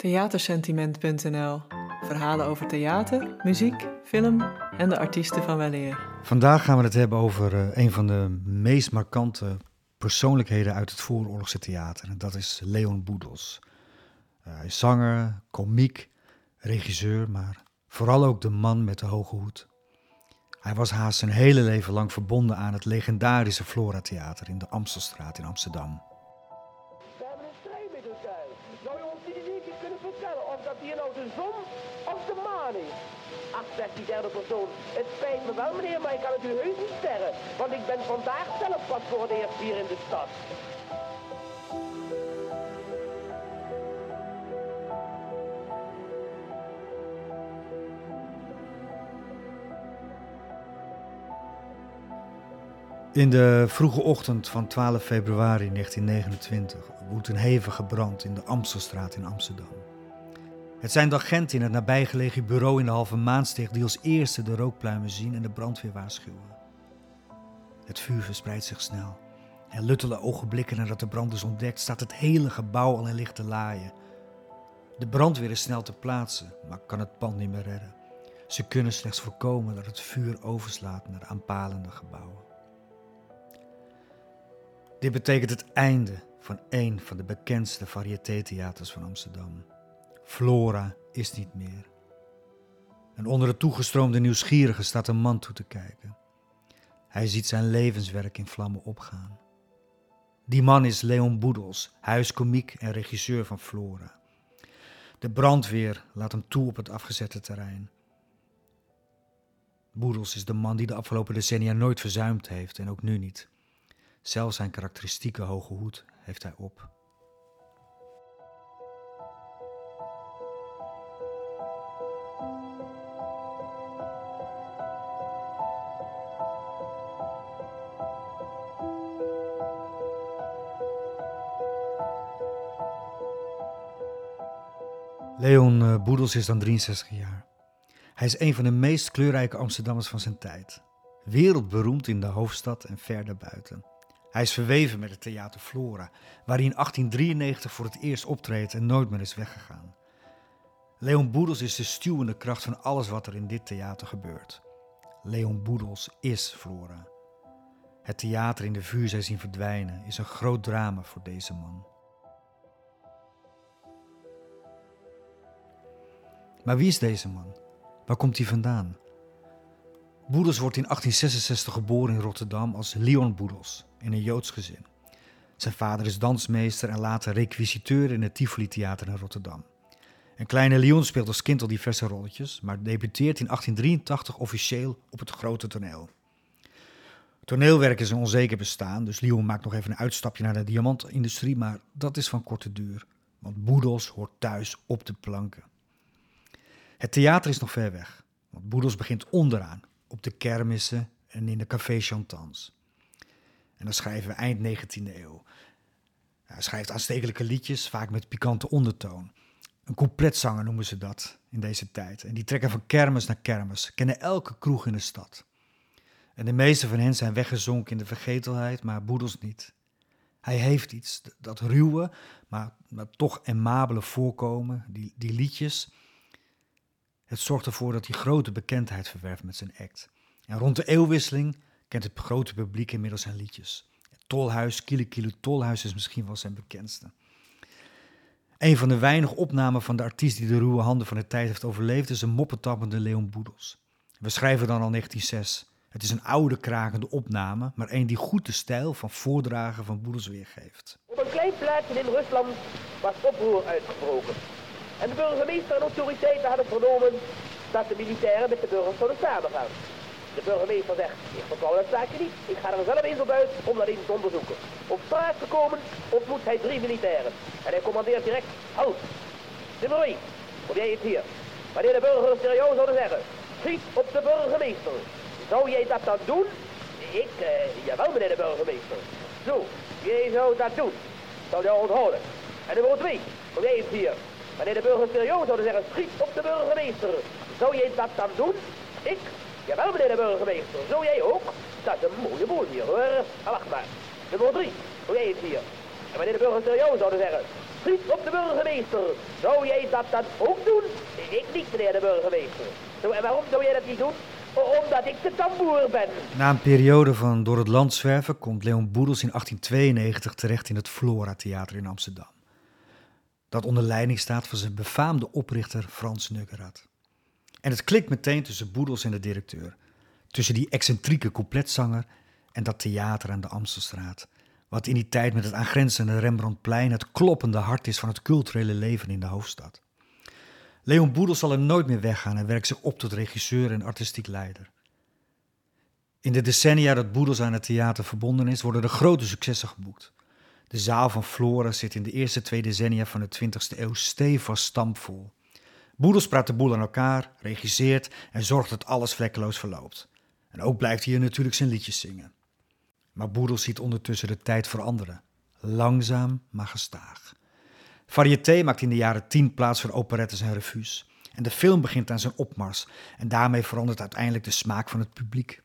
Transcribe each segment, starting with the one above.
Theatersentiment.nl Verhalen over theater, muziek, film en de artiesten van weleer. Vandaag gaan we het hebben over uh, een van de meest markante persoonlijkheden uit het vooroorlogse theater. En dat is Leon Boedels. Uh, hij is zanger, komiek, regisseur, maar vooral ook de man met de hoge hoed. Hij was haast zijn hele leven lang verbonden aan het legendarische Flora Theater in de Amstelstraat in Amsterdam. Of dat hier nou de zon of de maan is? Ach, zegt die derde persoon. Het spijt me wel, meneer, maar ik kan het u heus niet zeggen. Want ik ben vandaag zelf pas voor het eerst hier in de stad. In de vroege ochtend van 12 februari 1929 woedt een hevige brand in de Amstelstraat in Amsterdam. Het zijn de agenten in het nabijgelegen bureau in de Halve Maansteeg die als eerste de rookpluimen zien en de brandweer waarschuwen. Het vuur verspreidt zich snel. En luttele ogenblikken nadat de brand is ontdekt, staat het hele gebouw al in lichte laaien. De brandweer is snel te plaatsen, maar kan het pand niet meer redden. Ze kunnen slechts voorkomen dat het vuur overslaat naar aanpalende gebouwen. Dit betekent het einde van een van de bekendste variététheaters van Amsterdam. Flora is niet meer. En onder de toegestroomde nieuwsgierigen staat een man toe te kijken. Hij ziet zijn levenswerk in vlammen opgaan. Die man is Leon Boedels, huiskomiek en regisseur van Flora. De brandweer laat hem toe op het afgezette terrein. Boedels is de man die de afgelopen decennia nooit verzuimd heeft en ook nu niet. Zelfs zijn karakteristieke hoge hoed heeft hij op. Leon eh, Boedels is dan 63 jaar. Hij is een van de meest kleurrijke Amsterdammers van zijn tijd. Wereldberoemd in de hoofdstad en ver daarbuiten. Hij is verweven met het theater Flora, waar hij in 1893 voor het eerst optreedt en nooit meer is weggegaan. Leon Boedels is de stuwende kracht van alles wat er in dit theater gebeurt. Leon Boedels is Flora. Het theater in de vuurzee zien verdwijnen is een groot drama voor deze man. Maar wie is deze man? Waar komt hij vandaan? Boedels wordt in 1866 geboren in Rotterdam als Leon Boedels in een Joods gezin. Zijn vader is dansmeester en later requisiteur in het Tivoli Theater in Rotterdam. Een kleine Leon speelt als kind al diverse rolletjes, maar debuteert in 1883 officieel op het grote toneel. Toneelwerk is een onzeker bestaan, dus Leon maakt nog even een uitstapje naar de diamantindustrie, maar dat is van korte duur, want Boedels hoort thuis op de planken. Het theater is nog ver weg, want Boedels begint onderaan, op de kermissen en in de café Chantans. En dan schrijven we eind 19e eeuw. Hij schrijft aanstekelijke liedjes, vaak met pikante ondertoon. Een coupletzanger noemen ze dat in deze tijd. En die trekken van kermis naar kermis, kennen elke kroeg in de stad. En de meeste van hen zijn weggezonken in de vergetelheid, maar Boedels niet. Hij heeft iets, dat ruwe, maar, maar toch emabele voorkomen, die, die liedjes. Het zorgt ervoor dat hij grote bekendheid verwerft met zijn act. En rond de eeuwwisseling kent het grote publiek inmiddels zijn liedjes. Tolhuis, Kilo Tolhuis is misschien wel zijn bekendste. Een van de weinige opnamen van de artiest die de ruwe handen van de tijd heeft overleefd is een moppetappende Leon Boedels. We schrijven dan al 1906. Het is een oude krakende opname, maar een die goed de stijl van voordragen van Boedels weergeeft. Op een klein plaatsje in Rusland was oproer uitgebroken. En de burgemeester en autoriteiten hadden vernomen dat de militairen met de burgers zouden samengaan. De burgemeester zegt, ik vertrouw dat zaakje niet. Ik ga er zelf eens op uit om dat eens te onderzoeken. Op straat gekomen ontmoet hij drie militairen. En hij commandeert direct, halt. Nummer 1, kom jij eens hier. Wanneer de burgers serieus zouden zeggen, schiet op de burgemeester. Zou jij dat dan doen? Ik, uh, jawel meneer de burgemeester. Zo, jij zou dat doen. Zou jij onthouden. En nummer 2, kom jij eens hier. Wanneer de burgers serieus zouden zeggen, schiet op de burgemeester. Zou jij dat dan doen? Ik, Jawel, meneer de burgemeester. Zo jij ook? Dat is een mooie boel hier, hoor. Ah, wacht maar. Nummer drie. Hoe jij het hier? En wanneer de burgemeester jou zouden zeggen, Schiet op de burgemeester. Zou jij dat dan ook doen? Ik niet, meneer de burgemeester. En waarom zou jij dat niet doen? Omdat ik de tamboer ben. Na een periode van door het land zwerven komt Leon Boedels in 1892 terecht in het Flora Theater in Amsterdam. Dat onder leiding staat van zijn befaamde oprichter Frans Nuggerath. En het klikt meteen tussen Boedels en de directeur. Tussen die excentrieke coupletzanger en dat theater aan de Amstelstraat. Wat in die tijd met het aangrenzende Rembrandtplein het kloppende hart is van het culturele leven in de hoofdstad. Leon Boedel zal er nooit meer weggaan en werkt zich op tot regisseur en artistiek leider. In de decennia dat Boedels aan het theater verbonden is, worden er grote successen geboekt. De zaal van Flora zit in de eerste twee decennia van de 20e eeuw stevast stampvol. Boedels praat de boel aan elkaar, regisseert en zorgt dat alles vlekkeloos verloopt. En ook blijft hij natuurlijk zijn liedjes zingen. Maar Boedels ziet ondertussen de tijd veranderen. Langzaam, maar gestaag. Variété maakt in de jaren tien plaats voor operettes en revues. En de film begint aan zijn opmars. En daarmee verandert uiteindelijk de smaak van het publiek.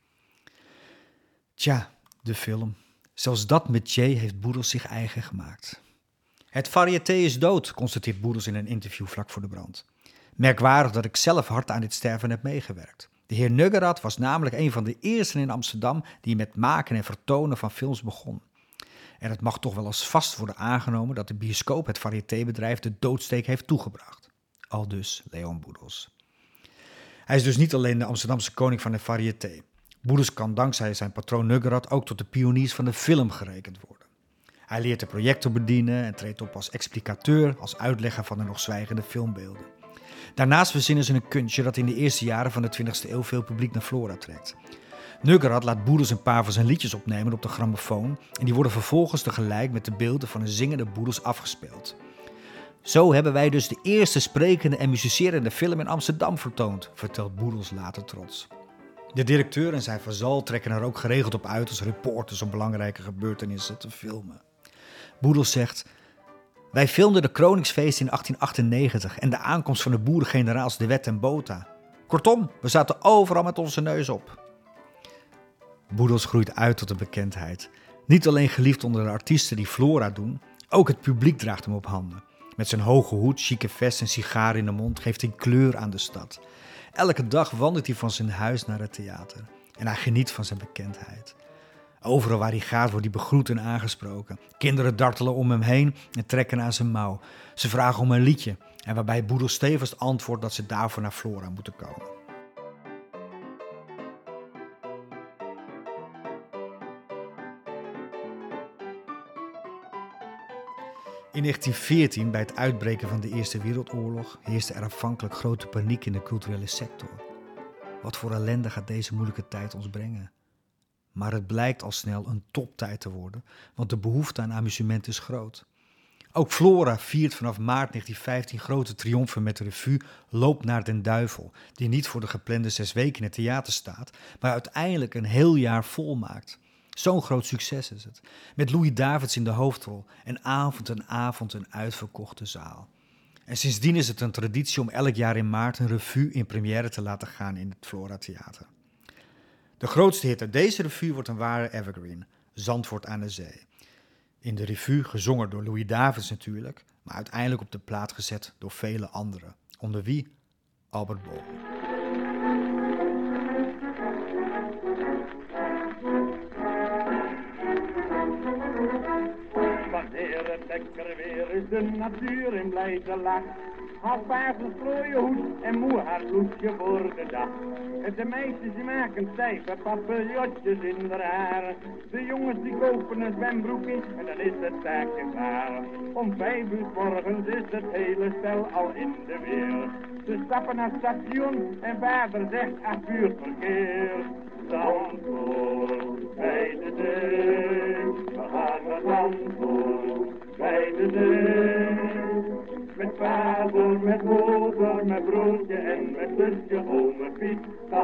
Tja, de film. Zelfs dat métier heeft Boedels zich eigen gemaakt. Het variété is dood, constateert Boedels in een interview vlak voor de brand. Merkwaardig dat ik zelf hard aan dit sterven heb meegewerkt. De heer Nuggerat was namelijk een van de eersten in Amsterdam die met maken en vertonen van films begon. En het mag toch wel als vast worden aangenomen dat de bioscoop het variétébedrijf de doodsteek heeft toegebracht. Al dus Leon Boedels. Hij is dus niet alleen de Amsterdamse koning van de variété. Boedels kan dankzij zijn patroon Nuggerat ook tot de pioniers van de film gerekend worden. Hij leert de projector bedienen en treedt op als explicateur, als uitlegger van de nog zwijgende filmbeelden. Daarnaast verzinnen ze een kunstje dat in de eerste jaren van de 20e eeuw veel publiek naar Flora trekt. Nuggerad laat Boedels een paar van zijn liedjes opnemen op de grammofoon en die worden vervolgens tegelijk met de beelden van een zingende Boedels afgespeeld. Zo hebben wij dus de eerste sprekende en musicerende film in Amsterdam vertoond, vertelt Boedels later trots. De directeur en zijn vazal trekken er ook geregeld op uit als reporters om belangrijke gebeurtenissen te filmen. Boedels zegt: Wij filmden de Kroningsfeest in 1898 en de aankomst van de boerengeneraals De Wet en Bota. Kortom, we zaten overal met onze neus op. Boedels groeit uit tot een bekendheid. Niet alleen geliefd onder de artiesten die Flora doen, ook het publiek draagt hem op handen. Met zijn hoge hoed, chique vest en sigaar in de mond geeft hij kleur aan de stad. Elke dag wandelt hij van zijn huis naar het theater en hij geniet van zijn bekendheid. Overal waar hij gaat wordt hij begroet en aangesproken. Kinderen dartelen om hem heen en trekken aan zijn mouw. Ze vragen om een liedje en waarbij Boedel stevast antwoordt dat ze daarvoor naar Flora moeten komen. In 1914, bij het uitbreken van de Eerste Wereldoorlog, heerste er aanvankelijk grote paniek in de culturele sector. Wat voor ellende gaat deze moeilijke tijd ons brengen? Maar het blijkt al snel een toptijd te worden, want de behoefte aan amusement is groot. Ook Flora viert vanaf maart 1915 grote triomfen met de revue Loop naar den Duivel, die niet voor de geplande zes weken in het theater staat, maar uiteindelijk een heel jaar vol maakt. Zo'n groot succes is het. Met Louis Davids in de hoofdrol en avond en avond een uitverkochte zaal. En sindsdien is het een traditie om elk jaar in maart een revue in première te laten gaan in het Flora Theater. De grootste hit uit deze revue wordt een ware evergreen, Zandvoort aan de Zee. In de revue gezongen door Louis Davids natuurlijk, maar uiteindelijk op de plaat gezet door vele anderen, onder wie Albert Bol. De natuur in blijde lach. Haar paard een hoed en moe haar bloesje voor de dag. De meisjes maken stijve papillotjes in de haar. De jongens die kopen een zwembroekje en dan is het taakje klaar. Om vijf uur morgens is het hele stel al in de weer. Ze stappen naar het station en vader zegt acht verkeer.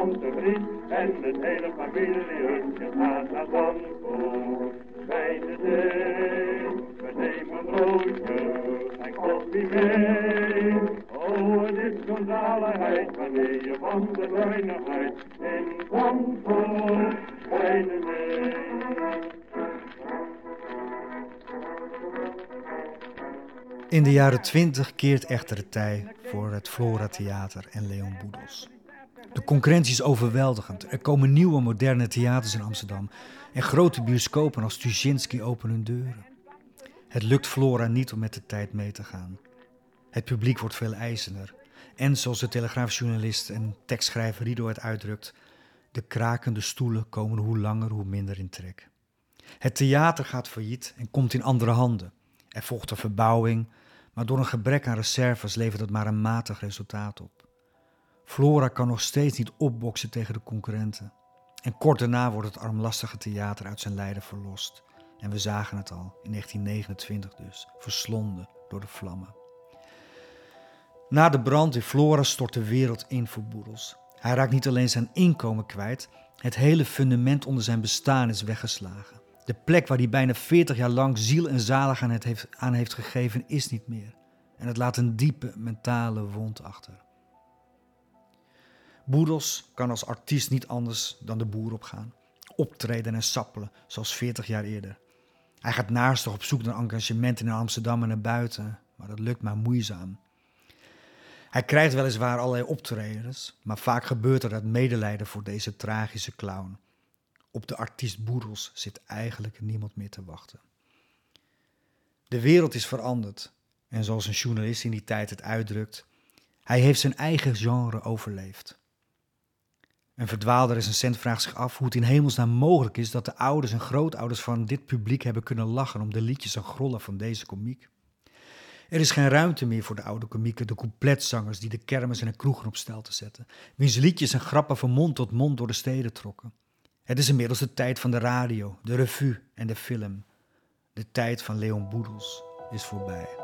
Tante Briet en het hele familiehutje gaat naar Zandvoort. Bij de deur, we nemen broodje en koffie mee. Oh, het is zo'n zaligheid wanneer je van de zuinigheid in Zandvoort bij de deur. In de jaren twintig keert echter de tij voor het Flora Theater en Leon Boedels. De concurrentie is overweldigend. Er komen nieuwe moderne theaters in Amsterdam. En grote bioscopen als Tuschinski openen hun deuren. Het lukt Flora niet om met de tijd mee te gaan. Het publiek wordt veel eisender. En zoals de telegraafjournalist en tekstschrijver Rido het uitdrukt, de krakende stoelen komen hoe langer hoe minder in trek. Het theater gaat failliet en komt in andere handen. Er volgt een verbouwing, maar door een gebrek aan reserves levert het maar een matig resultaat op. Flora kan nog steeds niet opboksen tegen de concurrenten. En kort daarna wordt het armlastige theater uit zijn lijden verlost. En we zagen het al, in 1929 dus, verslonden door de vlammen. Na de brand in Flora stort de wereld in voor Boedels. Hij raakt niet alleen zijn inkomen kwijt, het hele fundament onder zijn bestaan is weggeslagen. De plek waar hij bijna 40 jaar lang ziel en zalig aan, het heeft, aan heeft gegeven, is niet meer. En het laat een diepe mentale wond achter. Boedels kan als artiest niet anders dan de boer opgaan. Optreden en sappelen, zoals 40 jaar eerder. Hij gaat naastig op zoek naar engagementen in Amsterdam en naar buiten, maar dat lukt maar moeizaam. Hij krijgt weliswaar allerlei optredens, maar vaak gebeurt er dat medelijden voor deze tragische clown. Op de artiest Boedels zit eigenlijk niemand meer te wachten. De wereld is veranderd en zoals een journalist in die tijd het uitdrukt, hij heeft zijn eigen genre overleefd. Een verdwaalde recensent vraagt zich af hoe het in hemelsnaam mogelijk is dat de ouders en grootouders van dit publiek hebben kunnen lachen om de liedjes en grollen van deze komiek. Er is geen ruimte meer voor de oude komieken, de coupletzangers die de kermis en de kroegen op stel te zetten, wiens liedjes en grappen van mond tot mond door de steden trokken. Het is inmiddels de tijd van de radio, de revue en de film. De tijd van Leon Boedels is voorbij.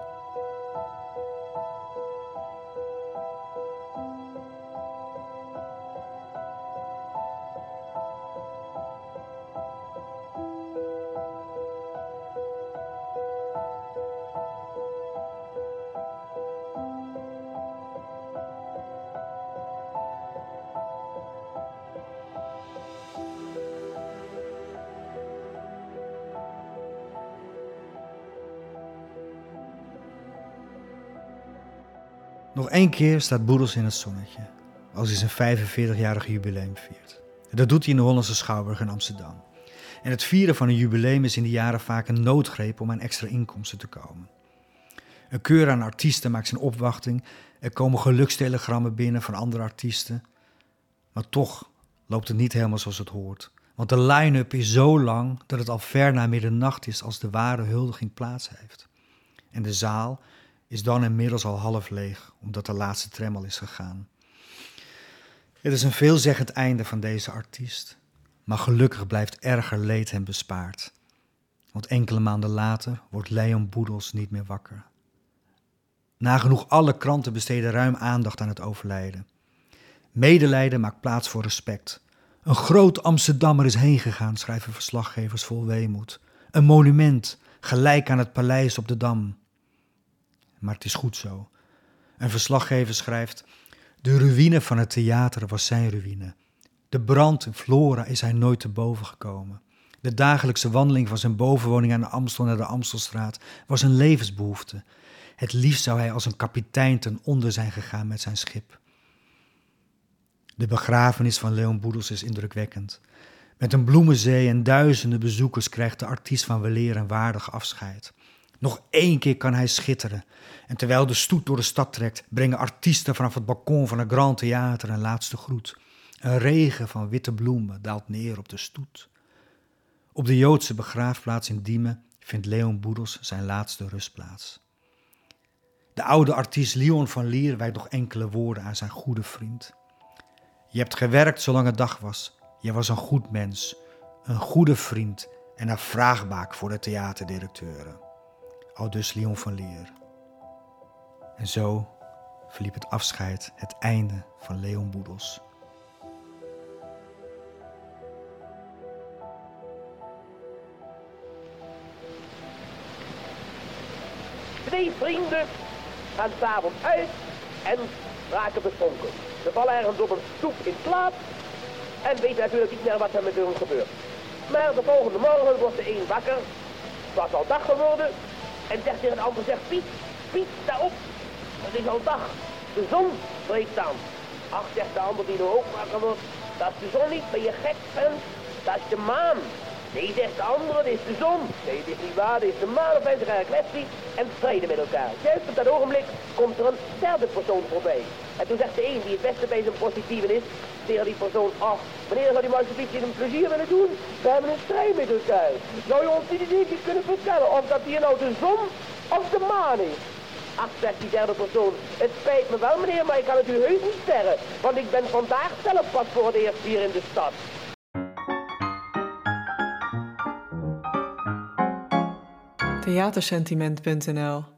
Nog één keer staat Boedels in het zonnetje, als hij zijn 45-jarig jubileum viert. Dat doet hij in de Hollandse Schouwburg in Amsterdam. En het vieren van een jubileum is in die jaren vaak een noodgreep om aan extra inkomsten te komen. Een keur aan artiesten maakt zijn opwachting. Er komen gelukstelegrammen binnen van andere artiesten. Maar toch loopt het niet helemaal zoals het hoort. Want de line-up is zo lang dat het al ver na middernacht is als de ware huldiging plaats heeft. En de zaal is dan inmiddels al half leeg, omdat de laatste tram is gegaan. Het is een veelzeggend einde van deze artiest, maar gelukkig blijft erger leed hem bespaard. Want enkele maanden later wordt Leon Boedels niet meer wakker. Nagenoeg alle kranten besteden ruim aandacht aan het overlijden. Medelijden maakt plaats voor respect. Een groot Amsterdammer is heen gegaan, schrijven verslaggevers vol weemoed. Een monument, gelijk aan het paleis op de Dam maar het is goed zo. Een verslaggever schrijft: De ruïne van het theater was zijn ruïne. De brand in Flora is hij nooit te boven gekomen. De dagelijkse wandeling van zijn bovenwoning aan de Amstel naar de Amstelstraat was een levensbehoefte. Het liefst zou hij als een kapitein ten onder zijn gegaan met zijn schip. De begrafenis van Leon Boedels is indrukwekkend. Met een bloemenzee en duizenden bezoekers krijgt de artiest van weleer een waardig afscheid. Nog één keer kan hij schitteren. En terwijl de stoet door de stad trekt, brengen artiesten vanaf het balkon van het Grand Theater een laatste groet. Een regen van witte bloemen daalt neer op de stoet. Op de Joodse begraafplaats in Diemen vindt Leon Boedels zijn laatste rustplaats. De oude artiest Leon van Lier wijdt nog enkele woorden aan zijn goede vriend. Je hebt gewerkt zolang het dag was. Je was een goed mens, een goede vriend en een vraagbaak voor de theaterdirecteuren aldus Leon van Leer. En zo verliep het afscheid, het einde van Leon Boedels. Twee vrienden gaan s'avonds uit en raken beschonken. Ze vallen ergens op een stoep in slaap en weten natuurlijk niet meer wat er met hun gebeurt. Maar de volgende morgen wordt de een wakker, het was al dag geworden, en zegt tegen een ander, zegt Piet, Piet, sta op. Het is al dag. De zon breekt aan. Ach, zegt de ander die nu ook wakker wordt. Dat is de zon niet, ben je gek, vent? Dat is de maan. Nee, zegt de andere, dit is de zon. Nee, dit is niet waar, dit is de maan of zich kwestie en strijden met elkaar. Juist op dat ogenblik komt er een derde persoon voorbij. En toen zegt de een die het beste bij zijn positieven is, tegen die persoon, ach, meneer zou die maar alsjeblieft een plezier willen doen? We hebben een strijd met elkaar. Zou je ons niet eens kunnen vertellen of dat hier nou de zon of de maan is? Ach, zegt die derde persoon, het spijt me wel meneer, maar ik kan het u heus niet zeggen, want ik ben vandaag zelf pas voor het eerst hier in de stad. Theatersentiment.nl